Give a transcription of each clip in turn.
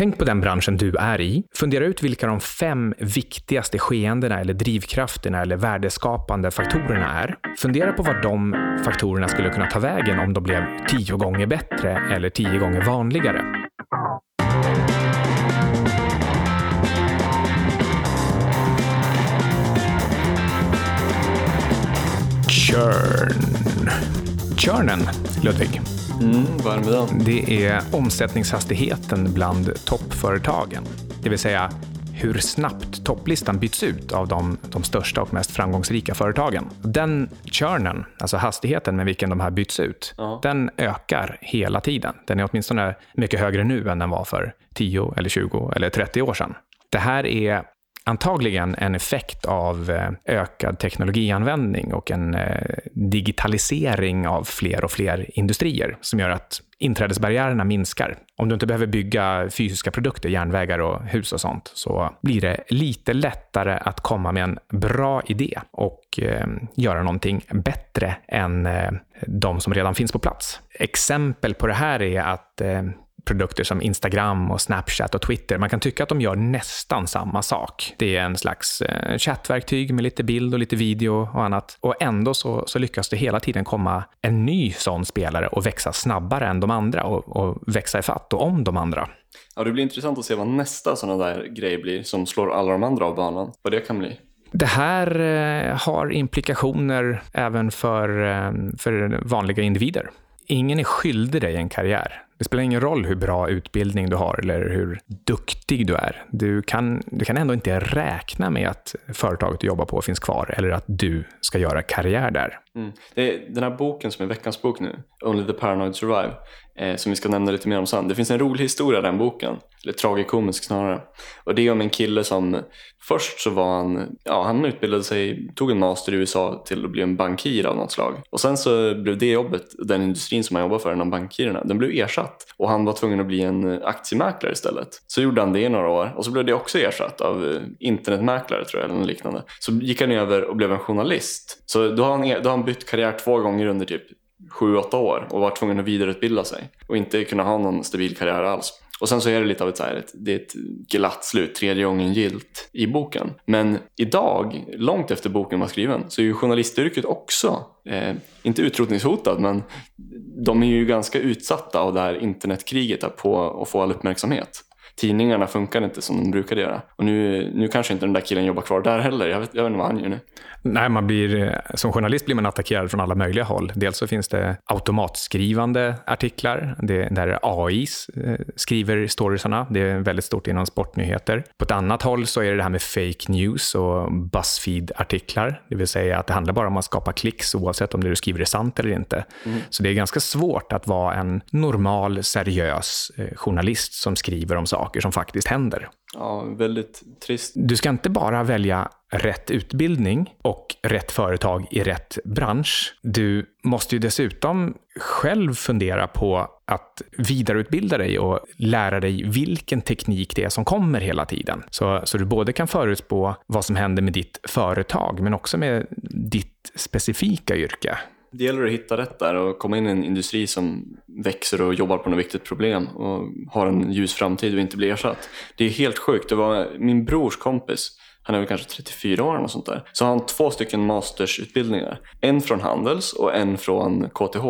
Tänk på den branschen du är i. Fundera ut vilka de fem viktigaste skeendena eller drivkrafterna eller värdeskapande faktorerna är. Fundera på var de faktorerna skulle kunna ta vägen om de blev tio gånger bättre eller tio gånger vanligare. Churn. Churnen, Ludvig. Mm, vad är det med den? Det är omsättningshastigheten bland toppföretagen. Det vill säga hur snabbt topplistan byts ut av de, de största och mest framgångsrika företagen. Den churnen, alltså hastigheten med vilken de här byts ut, Ja. den ökar hela tiden. Den är åtminstone mycket högre nu än den var för 10, eller 20 eller 30 år sedan. Det här är antagligen en effekt av eh, ökad teknologianvändning och en eh, digitalisering av fler och fler industrier som gör att inträdesbarriärerna minskar. Om du inte behöver bygga fysiska produkter, järnvägar och hus och sånt, så blir det lite lättare att komma med en bra idé och eh, göra någonting bättre än eh, de som redan finns på plats. Exempel på det här är att eh, produkter som Instagram, och Snapchat och Twitter. Man kan tycka att de gör nästan samma sak. Det är en slags eh, chattverktyg med lite bild och lite video och annat. Och ändå så, så lyckas det hela tiden komma en ny sån spelare och växa snabbare än de andra och, och växa ifatt och om de andra. Ja, det blir intressant att se vad nästa sådana där grej blir som slår alla de andra av banan. Vad det kan bli. Det här eh, har implikationer även för, eh, för vanliga individer. Ingen är skyldig dig en karriär. Det spelar ingen roll hur bra utbildning du har eller hur duktig du är. Du kan, du kan ändå inte räkna med att företaget du jobbar på finns kvar eller att du ska göra karriär där. Mm. Det är den här boken som är veckans bok nu, Only the Paranoid Survive, Eh, som vi ska nämna lite mer om sen. Det finns en rolig historia i den boken, eller tragikomisk snarare. Och det är om en kille som först så var han, ja han utbildade sig, tog en master i USA till att bli en bankir av något slag. Och sen så blev det jobbet, den industrin som han jobbade för, de bankirerna, den blev ersatt. Och han var tvungen att bli en eh, aktiemäklare istället. Så gjorde han det i några år och så blev det också ersatt av eh, internetmäklare tror jag, eller något liknande. Så gick han över och blev en journalist. Så då har han, e- då har han bytt karriär två gånger under typ sju, åtta år och var tvungen att vidareutbilda sig och inte kunna ha någon stabil karriär alls. Och sen så är det lite av ett, så här, ett, det är ett glatt slut, tredje gången gilt i boken. Men idag, långt efter boken var skriven, så är ju journalistyrket också, eh, inte utrotningshotad, men de är ju ganska utsatta av det här internetkriget på att få all uppmärksamhet. Tidningarna funkar inte som de brukade göra. Och nu, nu kanske inte den där killen jobbar kvar där heller. Jag vet, jag vet inte vad han gör nu. Nej, man blir, eh, som journalist blir man attackerad från alla möjliga håll. Dels så finns det automatskrivande artiklar, det, där AI eh, skriver storiesarna. Det är väldigt stort inom sportnyheter. På ett annat håll så är det det här med fake news och Buzzfeed-artiklar. Det vill säga att det handlar bara om att skapa klicks oavsett om det du skriver är sant eller inte. Så det är ganska svårt att vara en normal, seriös eh, journalist som skriver om saker som faktiskt händer. Ja, väldigt trist. Du ska inte bara välja rätt utbildning och rätt företag i rätt bransch. Du måste ju dessutom själv fundera på att vidareutbilda dig och lära dig vilken teknik det är som kommer hela tiden. Så, så du både kan förutspå vad som händer med ditt företag, men också med ditt specifika yrke. Det gäller att hitta rätt där och komma in i en industri som växer och jobbar på något viktigt problem och har en ljus framtid och inte blir ersatt. Det är helt sjukt. Det var min brors kompis, han är väl kanske 34 år eller något sånt där. Så har han två stycken mastersutbildningar. En från Handels och en från KTH.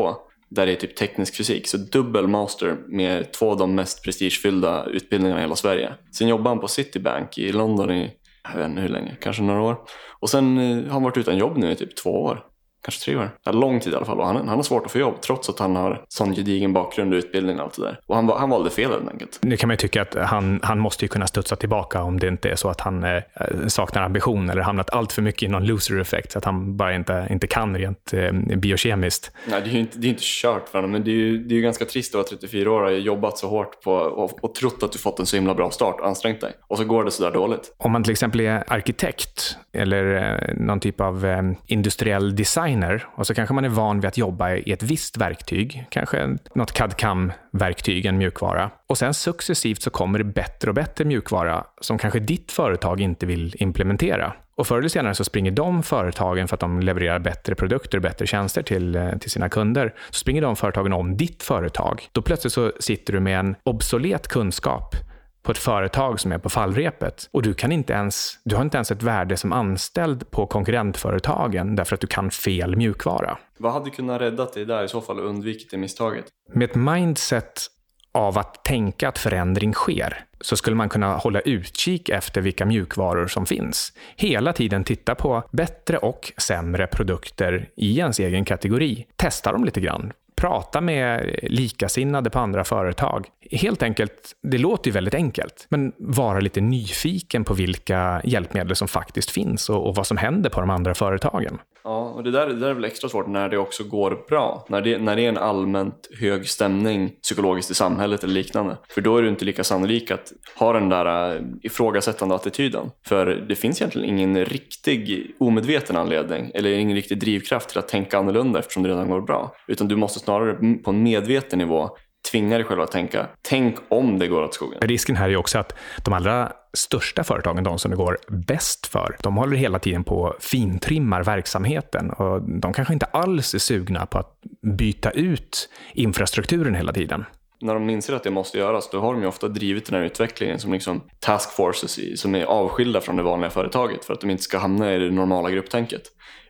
Där det är typ teknisk fysik, så dubbel master med två av de mest prestigefyllda utbildningarna i hela Sverige. Sen jobbar han på Citibank i London i, jag vet inte hur länge, kanske några år. Och sen eh, har han varit utan jobb nu i typ två år. Kanske tre år. Ja, lång tid i alla fall. Och han, han har svårt att få jobb trots att han har sån gedigen bakgrund och utbildning och allt det där. Och han, han valde fel helt enkelt. Nu kan man ju tycka att han, han måste ju kunna studsa tillbaka om det inte är så att han eh, saknar ambition eller hamnat allt för mycket i någon loser effect, så att han bara inte, inte kan rent eh, biokemiskt. Nej, det är ju inte, det är inte kört för honom, men det är ju, det är ju ganska trist att vara 34 år och har jobbat så hårt på och, och trott att du fått en så himla bra start och ansträngt dig. Och så går det sådär dåligt. Om man till exempel är arkitekt eller eh, någon typ av eh, industriell designer och så kanske man är van vid att jobba i ett visst verktyg, kanske något CAD-CAM-verktyg, en mjukvara. Och sen successivt så kommer det bättre och bättre mjukvara som kanske ditt företag inte vill implementera. Och förr eller senare så springer de företagen, för att de levererar bättre produkter och bättre tjänster till, eh, till sina kunder, så springer de företagen om ditt företag. Då plötsligt så sitter du med en obsolet kunskap på ett företag som är på fallrepet och du, kan inte ens, du har inte ens ett värde som anställd på konkurrentföretagen därför att du kan fel mjukvara. Vad hade kunnat rädda dig där i så fall och undvikit det misstaget? Med ett mindset av att tänka att förändring sker så skulle man kunna hålla utkik efter vilka mjukvaror som finns. Hela tiden titta på bättre och sämre produkter i ens egen kategori. Testa dem lite grann prata med likasinnade på andra företag. Helt enkelt, det låter ju väldigt enkelt, men vara lite nyfiken på vilka hjälpmedel som faktiskt finns och, och vad som händer på de andra företagen. Ja, och det där, det där är väl extra svårt när det också går bra. När det, när det är en allmänt hög stämning psykologiskt i samhället eller liknande. För då är du inte lika sannolik att ha den där eh, ifrågasättande attityden. För det finns egentligen ingen riktig omedveten anledning eller ingen riktig drivkraft till att tänka annorlunda eftersom det redan går bra. Utan du måste snarare på en medveten nivå tvinga dig själv att tänka, tänk om det går åt skogen. Risken här är också att de allra största företagen, de som det går bäst för, de håller hela tiden på och fintrimmar verksamheten. Och de kanske inte alls är sugna på att byta ut infrastrukturen hela tiden när de inser att det måste göras, då har de ju ofta drivit den här utvecklingen som liksom task forces i, som är avskilda från det vanliga företaget för att de inte ska hamna i det normala grupptänket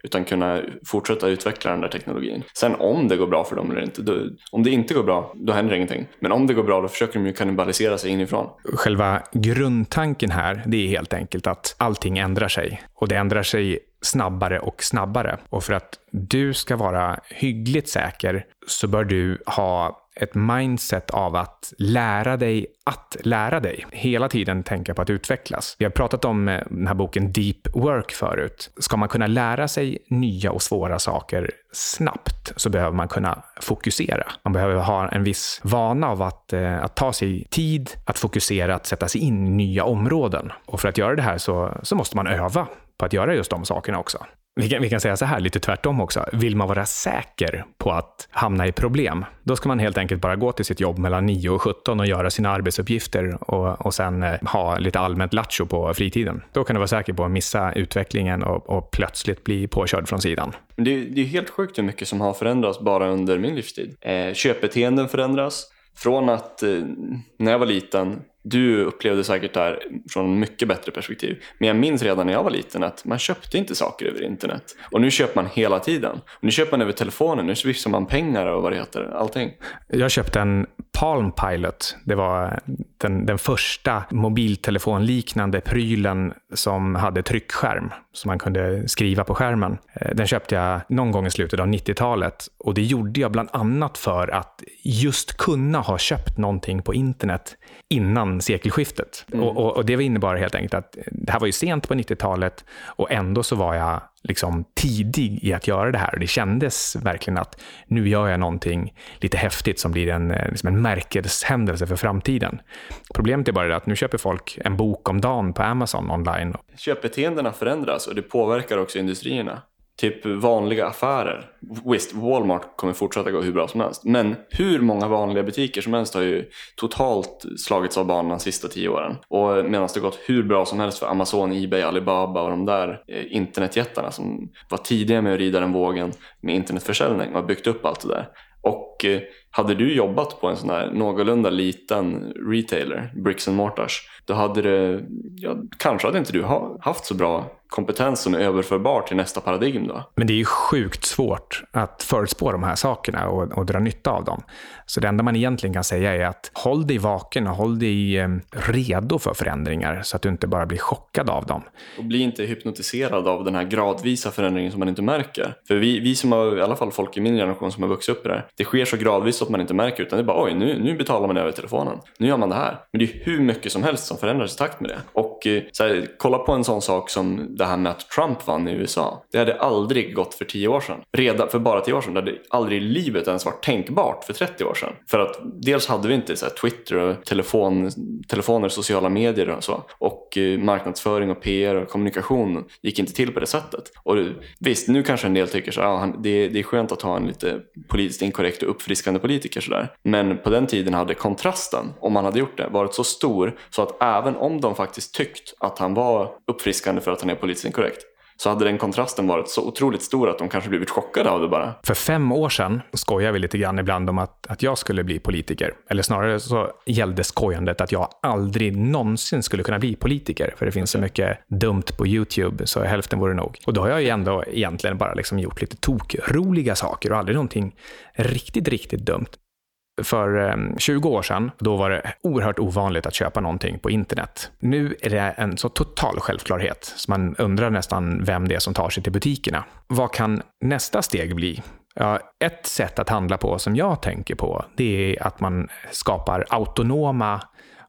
utan kunna fortsätta utveckla den där teknologin. Sen om det går bra för dem eller inte, då, om det inte går bra, då händer ingenting. Men om det går bra, då försöker de ju kannibalisera sig inifrån. Själva grundtanken här, det är helt enkelt att allting ändrar sig. Och det ändrar sig snabbare och snabbare. Och för att du ska vara hyggligt säker så bör du ha ett mindset av att lära dig att lära dig. Hela tiden tänka på att utvecklas. Vi har pratat om eh, den här boken Deep Work förut. Ska man kunna lära sig nya och svåra saker snabbt så behöver man kunna fokusera. Man behöver ha en viss vana av att, eh, att ta sig tid, att fokusera, att sätta sig in i nya områden. Och för att göra det här så, så måste man öva på att göra just de sakerna också. Vi kan, vi kan säga så här, lite tvärtom också. Vill man vara säker på att hamna i problem, då ska man helt enkelt bara gå till sitt jobb mellan 9 och 17 och göra sina arbetsuppgifter och, och sen eh, ha lite allmänt lattjo på fritiden. Då kan du vara säker på att missa utvecklingen och, och plötsligt bli påkörd från sidan. Det, det är helt sjukt hur mycket som har förändrats bara under min livstid. Eh, köpbeteenden förändras. Från att eh, när jag var liten du upplevde säkert det här från mycket bättre perspektiv. Men jag minns redan när jag var liten att man köpte inte saker över internet. Och nu köper man hela tiden. Och nu köper man över telefonen, nu swishar man pengar och vad det heter, allting. Jag köpte en Palm Pilot. Det var den, den första mobiltelefonliknande prylen som hade tryckskärm, som man kunde skriva på skärmen. Eh, den köpte jag någon gång i slutet av 90-talet och det gjorde jag bland annat för att just kunna ha köpt någonting på internet innan sekelskiftet. Mm. Och, och, och, det innebar helt enkelt att det här var ju sent på 90-talet och ändå så var jag liksom tidig i att göra det här. Och det kändes verkligen att nu gör jag någonting lite häftigt som blir en, eh, liksom en märkeshändelse för framtiden. Problemet är bara det att nu köper folk en bok om dagen på Amazon online. Köpbeteendena förändras och det påverkar också industrierna typ vanliga affärer. Visst, Walmart kommer fortsätta gå hur bra som helst. Men hur många vanliga butiker som helst har ju totalt slagits av banan de sista tio åren. Och medan det gått hur bra som helst för Amazon, Ebay, Alibaba och de där eh, internetjättarna som var tidiga med att rida den vågen med internetförsäljning och har byggt upp allt det där. Och eh, hade du jobbat på en sån här någorlunda liten retailer, bricks and mortars, då hade det, ja, kanske hade inte du haft så bra kompetens som är överförbar till nästa paradigm då. Men det är ju sjukt svårt att förutspå de här sakerna och, och dra nytta av dem. Så det enda man egentligen kan säga är att håll dig vaken och håll dig eh, redo för förändringar så att du inte bara blir chockad av dem. Och bli inte hypnotiserad av den här gradvisa förändringen som man inte märker. För vi, vi som har, i alla fall folk i min generation som har vuxit upp i det här, det sker så gradvis att man inte märker utan det är bara oj, nu, nu betalar man över telefonen. Nu gör man det här. Men det är hur mycket som helst som förändras i takt med det. Och och eh, så här, kolla på en sån sak som det här med att Trump vann i USA. Det hade aldrig gått för tio år sedan. Redan för bara tio år sedan. Det hade aldrig i livet ens varit tänkbart för 30 år sedan. För att dels hade vi inte så Twitter och telefon, telefoner, sociala medier och så. Och eh, marknadsföring och PR och kommunikation gick inte till på det sättet. Och visst, nu kanske en del tycker så ja, det, det är skönt att ha en lite politiskt inkorrekt och uppfriskande politiker sådär. Men på den tiden hade kontrasten, om man hade gjort det, varit så stor så att även om de faktiskt tyckte tyckt att han var uppfriskande för att han är politiskt inkorrekt så hade den kontrasten varit så otroligt stor att de kanske blivit chockade av det bara. För fem år sedan skojade vi lite grann ibland om att, att jag skulle bli politiker. Eller snarare så gällde skojandet att jag aldrig någonsin skulle kunna bli politiker. För det finns så mycket dumt på YouTube, så hälften vore nog. Och då har jag ju ändå egentligen bara liksom gjort lite tokroliga saker och aldrig någonting riktigt, riktigt dumt för ehm, 20 år sedan, då var det oerhört ovanligt att köpa någonting på internet. Nu är det en så total självklarhet, så man undrar nästan vem det är som tar sig till butikerna. Vad kan nästa steg bli? Ja, ett sätt att handla på som jag tänker på, det är att man skapar autonoma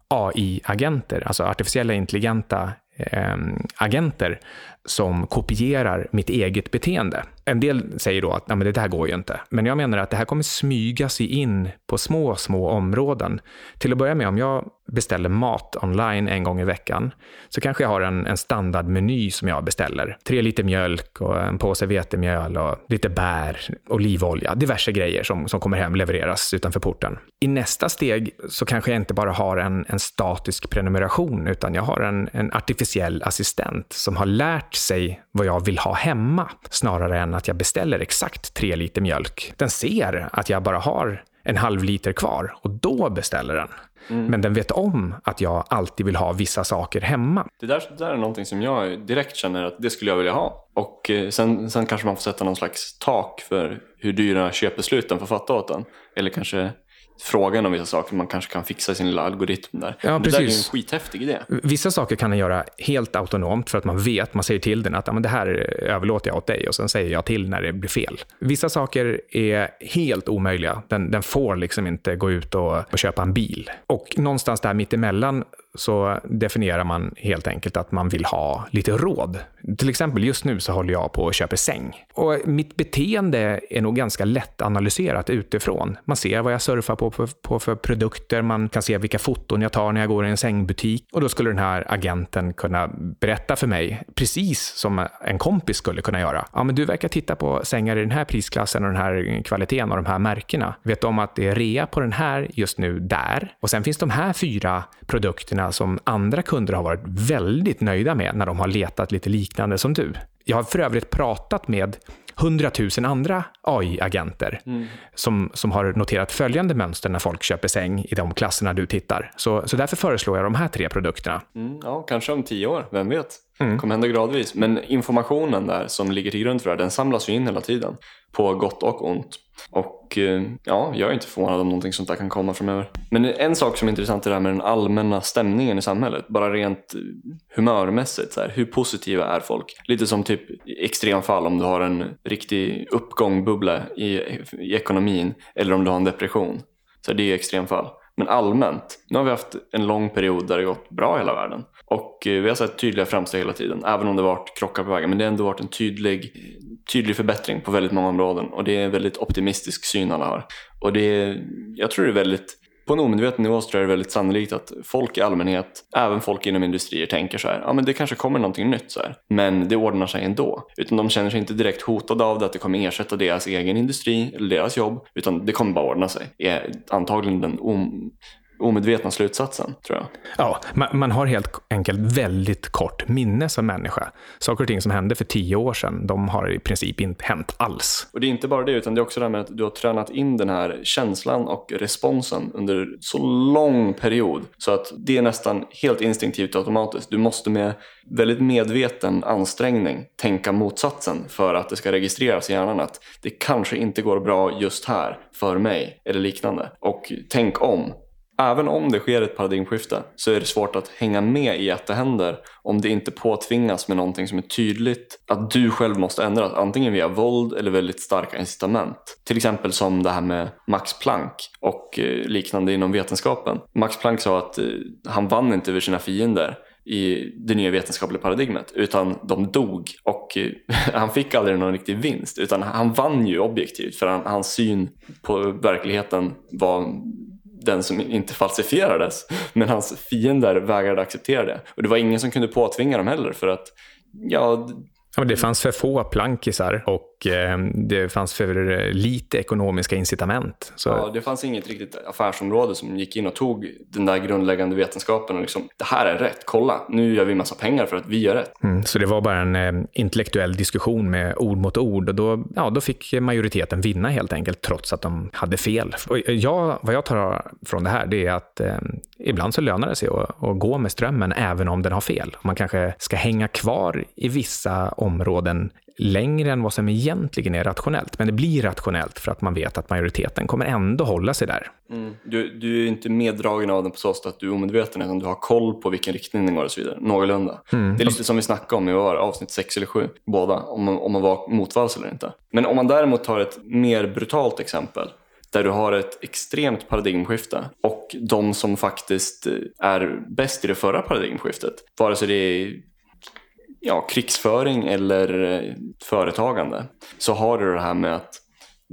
AI-agenter, alltså artificiella intelligenta eh, agenter som kopierar mitt eget beteende. En del säger då att Nej, men det här går ju inte. Men jag menar att det här kommer smyga sig in på små, små områden. Till att börja med, om jag beställer mat online en gång i veckan så kanske jag har en, en standardmeny som jag beställer. Tre liter mjölk och en påse vetemjöl och lite bär, olivolja, diverse grejer som, som kommer hem levereras utanför porten. I nästa steg så kanske jag inte bara har en, en statisk prenumeration utan jag har en, en artificiell assistent som har lärt sig vad jag vill ha hemma snarare än att jag beställer exakt tre liter mjölk. Den ser att jag bara har en halv liter kvar och då beställer den. Mm. Men den vet om att jag alltid vill ha vissa saker hemma. Det där, det där är någonting som jag direkt känner att det skulle jag vilja ha. Och eh, sen, sen kanske man får sätta någon slags tak för hur dyra köpbesluten får fatta åt den. Eller kanske frågan om vissa saker. Man kanske kan fixa sin lilla algoritm där. Ja, det där är en skithäftig idé. Vissa saker kan den göra helt autonomt för att man vet, man säger till den att men det här överlåter jag åt dig och sen säger jag till när det blir fel. Vissa saker är helt omöjliga. Den, den får liksom inte gå ut och, och köpa en bil. Och någonstans där mittemellan så definierar man helt enkelt att man vill ha lite råd. Till exempel just nu så håller jag på att köpa säng. Och mitt beteende är nog ganska lätt analyserat utifrån. Man ser vad jag surfar på, på, på för produkter, man kan se vilka foton jag tar när jag går i en sängbutik. Och då skulle den här agenten kunna berätta för mig, precis som en kompis skulle kunna göra. Ja, men du verkar titta på sängar i den här prisklassen och den här kvaliteten och de här märkena. Vet du om att det är rea på den här just nu där? Och sen finns de här fyra produkterna produkterna som andra kunder har varit väldigt nöjda med när de har letat lite liknande som du. Jag har för övrigt pratat med hundratusen andra AI-agenter mm. som, som har noterat följande mönster när folk köper säng i de klasserna du tittar. Så, så därför föreslår jag de här tre produkterna. Mm, ja, kanske om tio år, vem vet? Mm. kommer hända gradvis. Men informationen där som ligger till grund för det här, den samlas ju in hela tiden. På gott och ont. Och eh, ja, jag är inte förvånad om någonting sånt där kan komma framöver. Men en sak som är intressant är det här med den allmänna stämningen i samhället. Bara rent eh, humörmässigt. Så här, hur positiva är folk? Lite som typ extremfall om du har en riktig uppgångbubbla i, i ekonomin. Eller om du har en depression. Så det är extremfall. Men allmänt, nu har vi haft en lång period där det gått bra i hela världen. Och eh, vi har sett tydliga framsteg hela tiden, även om det varit krockar på vägen. Men det har ändå varit en tydlig, tydlig förbättring på väldigt många områden. Och det är en väldigt optimistisk syn alla har. Och det är, jag tror det är väldigt på en omedveten nivå så tror jag det är väldigt sannolikt att folk i allmänhet, även folk inom industrier, tänker så här, ja men det kanske kommer någonting nytt så här. Men det ordnar sig ändå. Utan de känner sig inte direkt hotade av det, att det kommer ersätta deras egen industri eller deras jobb. Utan det kommer bara ordna sig. Det Är antagligen den om omedvetna slutsatsen, tror jag. Ja, man, man, har helt enkelt väldigt kort minne som människa. Saker och ting som hände för tio år sedan, de har i princip inte hänt alls. Och det är inte bara det, utan det är också det här med att du har tränat in den här känslan och responsen under så lång period. Så att det är nästan helt instinktivt automatiskt. Du måste med väldigt medveten ansträngning tänka motsatsen för att det ska registreras i hjärnan att det kanske inte går bra just här för mig eller liknande. Och tänk om Även om det sker ett paradigmskifte så är det svårt att hänga med i att det händer om det inte påtvingas med någonting som är tydligt att du själv måste ändras, antingen via våld eller väldigt starka incitament. Till exempel som det här med Max Planck och eh, liknande inom vetenskapen. Max Planck sa att eh, han vann inte över sina fiender i det nya vetenskapliga paradigmet utan de dog och eh, han fick aldrig någon riktig vinst utan han vann ju objektivt för han, hans syn på verkligheten var den som inte falsifierades. Men hans fiender vägrade acceptera det. Och det var ingen som kunde påtvinga dem heller för att, ja... ja men det fanns för få plankisar och och eh, det fanns för lite ekonomiska incitament. Så... Ja, det fanns inget riktigt affärsområde som gick in och tog den där grundläggande vetenskapen och liksom, det här är rätt, kolla, nu gör vi massa pengar för att vi gör rätt. Mm, så det var bara en eh, intellektuell diskussion med ord mot ord och då, ja, då fick majoriteten vinna helt enkelt, trots att de hade fel. Och jag, vad jag tar från det här, det är att eh, ibland så lönar det sig att, att gå med strömmen, även om den har fel. Man kanske ska hänga kvar i vissa områden längre än vad som egentligen är rationellt. Men det blir rationellt för att man vet att majoriteten kommer ändå hålla sig där. Mm. Du, du, är inte meddragen av den på så sätt att du är omedveten, utan du har koll på vilken riktning den går och så vidare. Någorlunda. Mm. Det är lite som vi snackade om i var, avsnitt 6 eller 7, båda, om man, om man var motvalls eller inte. Men om man däremot tar ett mer brutalt exempel, där du har ett extremt paradigmskifte och de som faktiskt är bäst i det förra paradigmskiftet, vare sig det är ja, krigsföring eller eh, företagande så har du det här med att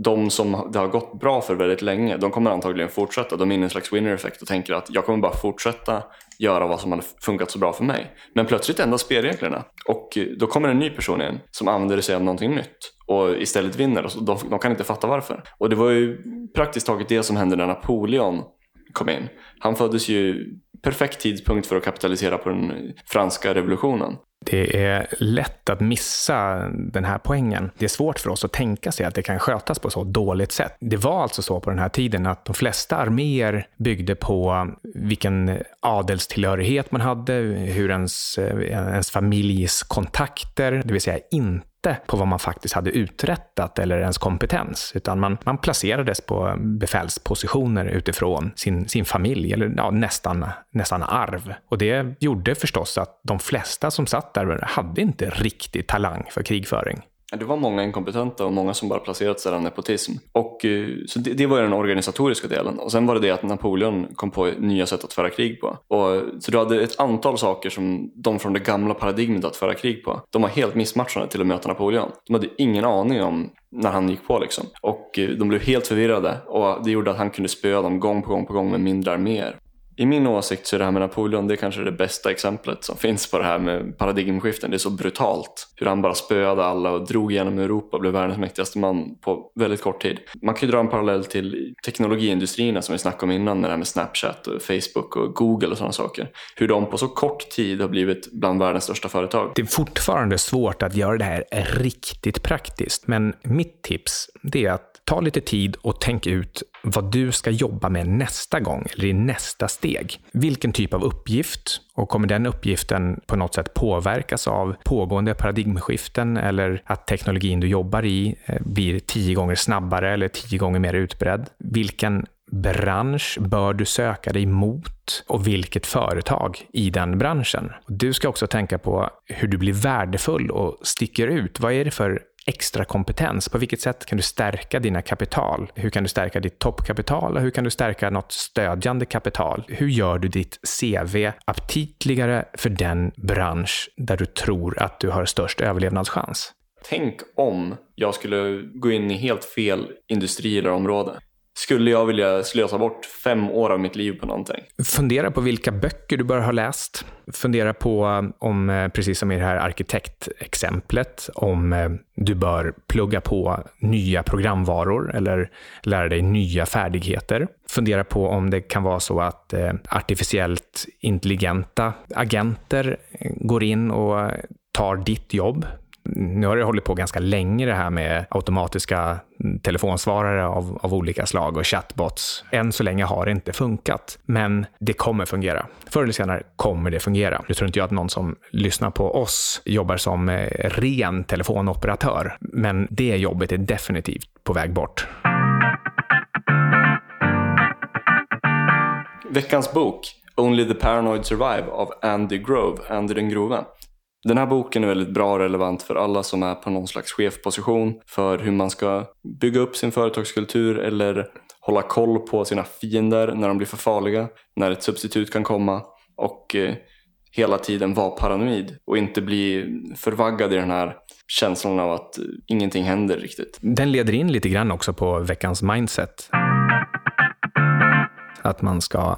de som det har gått bra för väldigt länge, de kommer antagligen fortsätta. De är inne i en slags winner effect och tänker att jag kommer bara fortsätta göra vad som har funkat så bra för mig. Men plötsligt ändras spelreglerna och eh, då kommer en ny person in som använder sig av någonting nytt och istället vinner och de, de kan inte fatta varför. Och det var ju praktiskt taget det som hände när Napoleon kom in. Han föddes ju perfekt tidpunkt för att kapitalisera på den franska revolutionen. Det är lätt att missa den här poängen. Det är svårt för oss att tänka sig att det kan skötas på så dåligt sätt. Det var alltså så på den här tiden att de flesta arméer byggde på vilken adelstillhörighet man hade, hur ens, eh, ens familjs kontakter, det vill säga inte på vad man faktiskt hade uträttat eller ens kompetens, utan man, man placerades på befälspositioner utifrån sin, sin familj, eller ja, nästan, nästan arv. Och det gjorde förstås att de flesta som satt där hade inte riktig talang för krigföring. Det var många inkompetenta och många som bara placerats där av nepotism. Och, eh, så det, det, var den organisatoriska delen. Och sen var det det att Napoleon kom på nya sätt att föra krig på. Och, så du hade ett antal saker som de från det gamla paradigmet att föra krig på. De var helt missmatchade till att möta Napoleon. De hade ingen aning om när han gick på liksom. Och eh, de blev helt förvirrade och det gjorde att han kunde spöa dem gång på gång på gång med mindre arméer. I min åsikt så är det här med Napoleon det är kanske det bästa exemplet som finns på det här med paradigmskiften. Det är så brutalt. Hur han bara spöade alla och drog genom Europa och blev världens mäktigaste man på väldigt kort tid. Man kan ju dra en parallell till teknologiindustrierna som vi snackade om innan det här med Snapchat och Facebook och Google och sådana saker. Hur de på så kort tid har blivit bland världens största företag. Det är fortfarande svårt att göra det här riktigt praktiskt, men mitt tips det är att ta lite tid och tänk ut vad du ska jobba med nästa gång eller i nästa steg. Vilken typ av uppgift och kommer den uppgiften på något sätt påverkas av pågående paradigmskiften eller att teknologin du jobbar i eh, blir tio gånger snabbare eller tio gånger mer utbredd? Vilken bransch bör du söka dig mot och vilket företag i den branschen? Du ska också tänka på hur du blir värdefull och sticker ut. Vad är det för extra kompetens? På vilket sätt kan du stärka dina kapital? Hur kan du stärka ditt toppkapital och hur kan du stärka något stödjande kapital? Hur gör du ditt CV aptitligare för den bransch där du tror att du har störst överlevnadschans? Tänk om jag skulle gå in i helt fel industri eller område skulle jag vilja slösa bort fem år av mitt liv på någonting? Fundera på vilka böcker du bör ha läst. Fundera på eh, om, eh, precis som i det här arkitektexemplet, om eh, du bör plugga på nya programvaror eller lära dig nya färdigheter. Fundera på om det kan vara så att artificiellt intelligenta agenter går in och tar ditt jobb nu har det hållit på ganska länge det här med automatiska telefonsvarare av, av olika slag och chatbots. Än så länge har det inte funkat, men det kommer fungera. Förr eller senare kommer det fungera. Nu tror inte jag att någon som lyssnar på oss jobbar som eh, ren telefonoperatör, men det jobbet är definitivt på väg bort. Veckans bok Only the Paranoid Survive av Andy Grove, Andy den grove. Den här boken är väldigt bra och relevant för alla som är på någon slags chefposition för hur man ska bygga upp sin företagskultur eller hålla koll på sina fiender när de blir för farliga, när ett substitut kan komma och eh, hela tiden vara paranoid och inte bli förvaggad i den här känslan av att eh, ingenting händer riktigt. Den leder in lite grann också på veckans mindset. Att man ska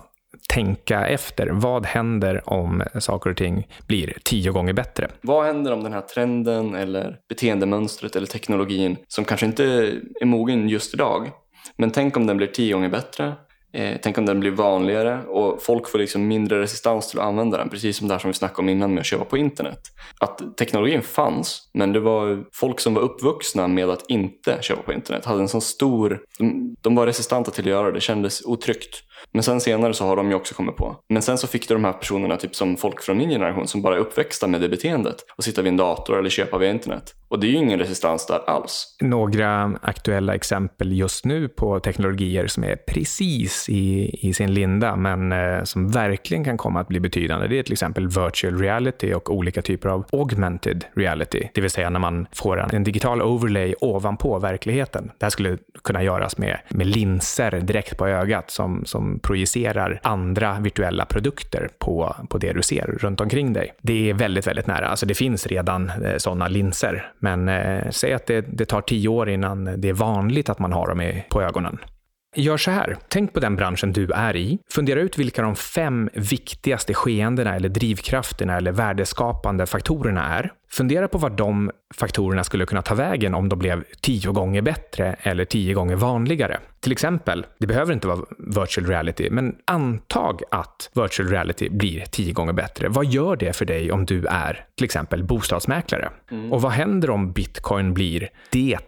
tänka efter. Vad händer om saker och ting blir tio gånger bättre? Vad händer om den här trenden eller beteendemönstret eller teknologin som kanske inte är mogen just idag, men tänk om den blir tio gånger bättre Eh, tänk om den blir vanligare och folk får liksom mindre resistans till att använda den. Precis som det här som vi snackade om innan med att köpa på internet. Att teknologin fanns, men det var folk som var uppvuxna med att inte köpa på internet. Hade en sån stor, de, de var resistenta till att göra det, det kändes otryggt. Men sen senare så har de ju också kommit på. Men sen så fick du de här personerna, typ som folk från min generation, som bara är uppväxta med det beteendet. Och sitta vid en dator eller köpa via internet. Och det är ju ingen resistans där alls. Några aktuella exempel just nu på teknologier som är precis i, i sin linda, men eh, som verkligen kan komma att bli betydande. Det är till exempel virtual reality och olika typer av augmented reality. Det vill säga när man får en, en digital overlay ovanpå verkligheten. Det här skulle kunna göras med, med linser direkt på ögat som, som projicerar andra virtuella produkter på, på det du ser runt omkring dig. Det är väldigt, väldigt nära. Alltså det finns redan eh, sådana linser, men eh, säg att det, det tar tio år innan det är vanligt att man har dem i, på ögonen. Gör så här. Tänk på den branschen du är i. Fundera ut vilka de fem viktigaste skeendena eller drivkrafterna eller värdeskapande faktorerna är. Fundera på var de faktorerna skulle kunna ta vägen om de blev tio gånger bättre eller tio gånger vanligare. Till exempel, det behöver inte vara virtual reality, men antag att virtual reality blir tio gånger bättre. Vad gör det för dig om du är till exempel bostadsmäklare? Mm. Och vad händer om bitcoin blir det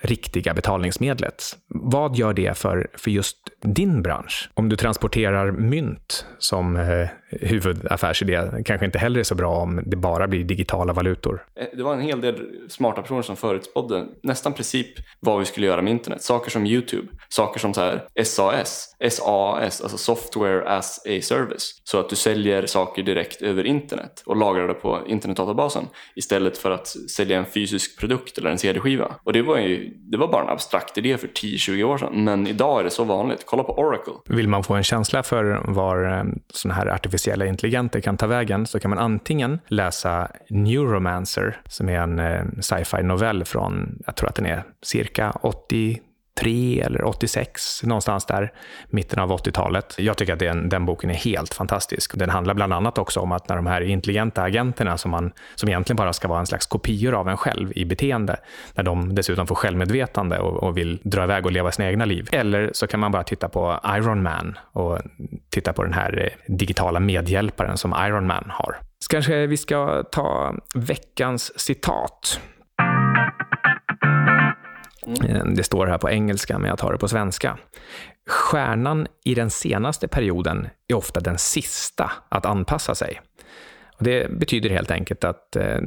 riktiga betalningsmedlet. Vad gör det för, för just din bransch? Om du transporterar mynt som eh, huvudaffärsidé kanske inte heller är så bra om det bara blir digitala valutor. Eh, det var en hel del smarta personer som förutspådde nästan princip vad vi skulle göra med internet. Saker som YouTube, saker som så här SAS, SAS, alltså Software as a Service. Så att du säljer saker direkt över internet och lagrar det på internetdatabasen istället för att sälja en fysisk produkt eller en CD-skiva. Och det var ju det var bara en abstrakt idé för 10-20 år sedan, men idag är det så vanligt. Kolla på Oracle. Vill man få en känsla för var eh, sådana här artificiella intelligenter kan ta vägen så kan man antingen läsa Neuromancer, som är en eh, sci-fi novell från, jag tror att den är cirka 80 83 eller 86, någonstans där, mitten av 80-talet. Jag tycker att den, den boken är helt fantastisk. Den handlar bland annat också om att när de här intelligenta agenterna, som, man, som egentligen bara ska vara en slags kopior av en själv i beteende, när de dessutom får självmedvetande och, och vill dra iväg och leva sina egna liv. Eller så kan man bara titta på Iron Man och titta på den här eh, digitala medhjälparen som Iron Man har. Så kanske vi ska ta veckans citat. Mm. Det står här på engelska, men jag tar det på svenska. Stjärnan i den senaste perioden är ofta den sista att anpassa sig. Och det betyder helt enkelt att eh,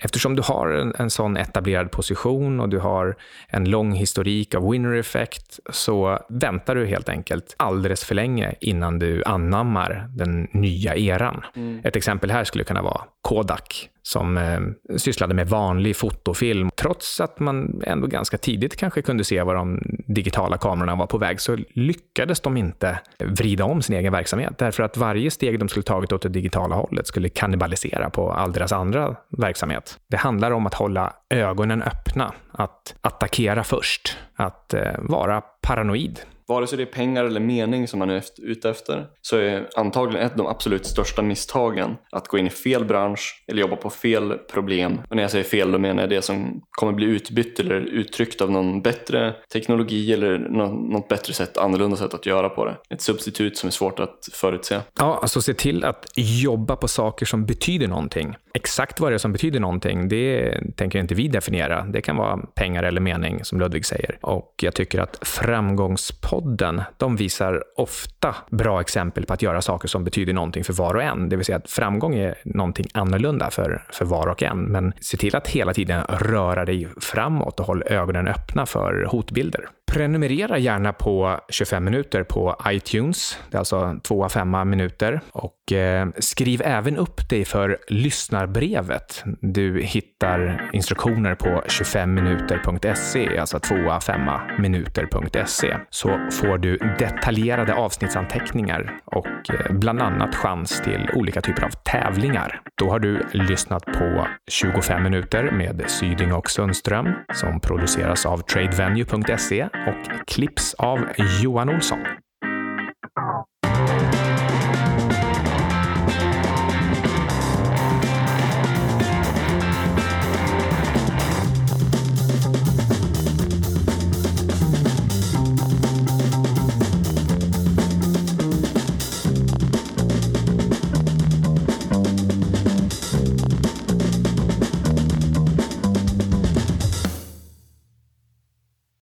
eftersom du har en, en sån etablerad position och du har en lång historik av winner effect så väntar du helt enkelt alldeles för länge innan du anammar den nya eran. Mm. Ett exempel här skulle kunna vara Kodak som eh, sysslade med vanlig fotofilm. Trots att man ändå ganska tidigt kanske kunde se var de digitala kamerorna var på väg så lyckades de inte vrida om sin egen verksamhet därför att varje steg de skulle tagit åt det digitala hållet skulle kannibalisera på all deras andra verksamhet. Det handlar om att hålla ögonen öppna, att attackera först, att eh, vara paranoid vare sig det är pengar eller mening som man är ute efter så är antagligen ett av de absolut största misstagen att gå in i fel bransch eller jobba på fel problem. Och när jag säger fel då menar jag det som kommer bli utbytt eller uttryckt av någon bättre teknologi eller något bättre sätt, annorlunda sätt att göra på det. Ett substitut som är svårt att förutse. Ja, alltså se till att jobba på saker som betyder någonting. Exakt vad det är som betyder någonting, det tänker inte vi definiera. Det kan vara pengar eller mening, som Ludvig säger. Och jag tycker att Framgångspodden, de visar ofta bra exempel på att göra saker som betyder någonting för var och en. Det vill säga att framgång är någonting annorlunda för, för var och en. Men se till att hela tiden röra dig framåt och håll ögonen öppna för hotbilder. Prenumerera gärna på 25 minuter på iTunes. Det är alltså 2 5 minuter. Och eh, skriv även upp dig för lyssnarbrevet. Du hittar instruktioner på 25minuter.se, alltså 2 5 minuter.se. Så får du detaljerade avsnittsanteckningar och eh, bland annat chans till olika typer av tävlingar. Då har du lyssnat på 25 minuter med Syding och Sundström som produceras av tradevenue.se och klipps av Johan Olsson.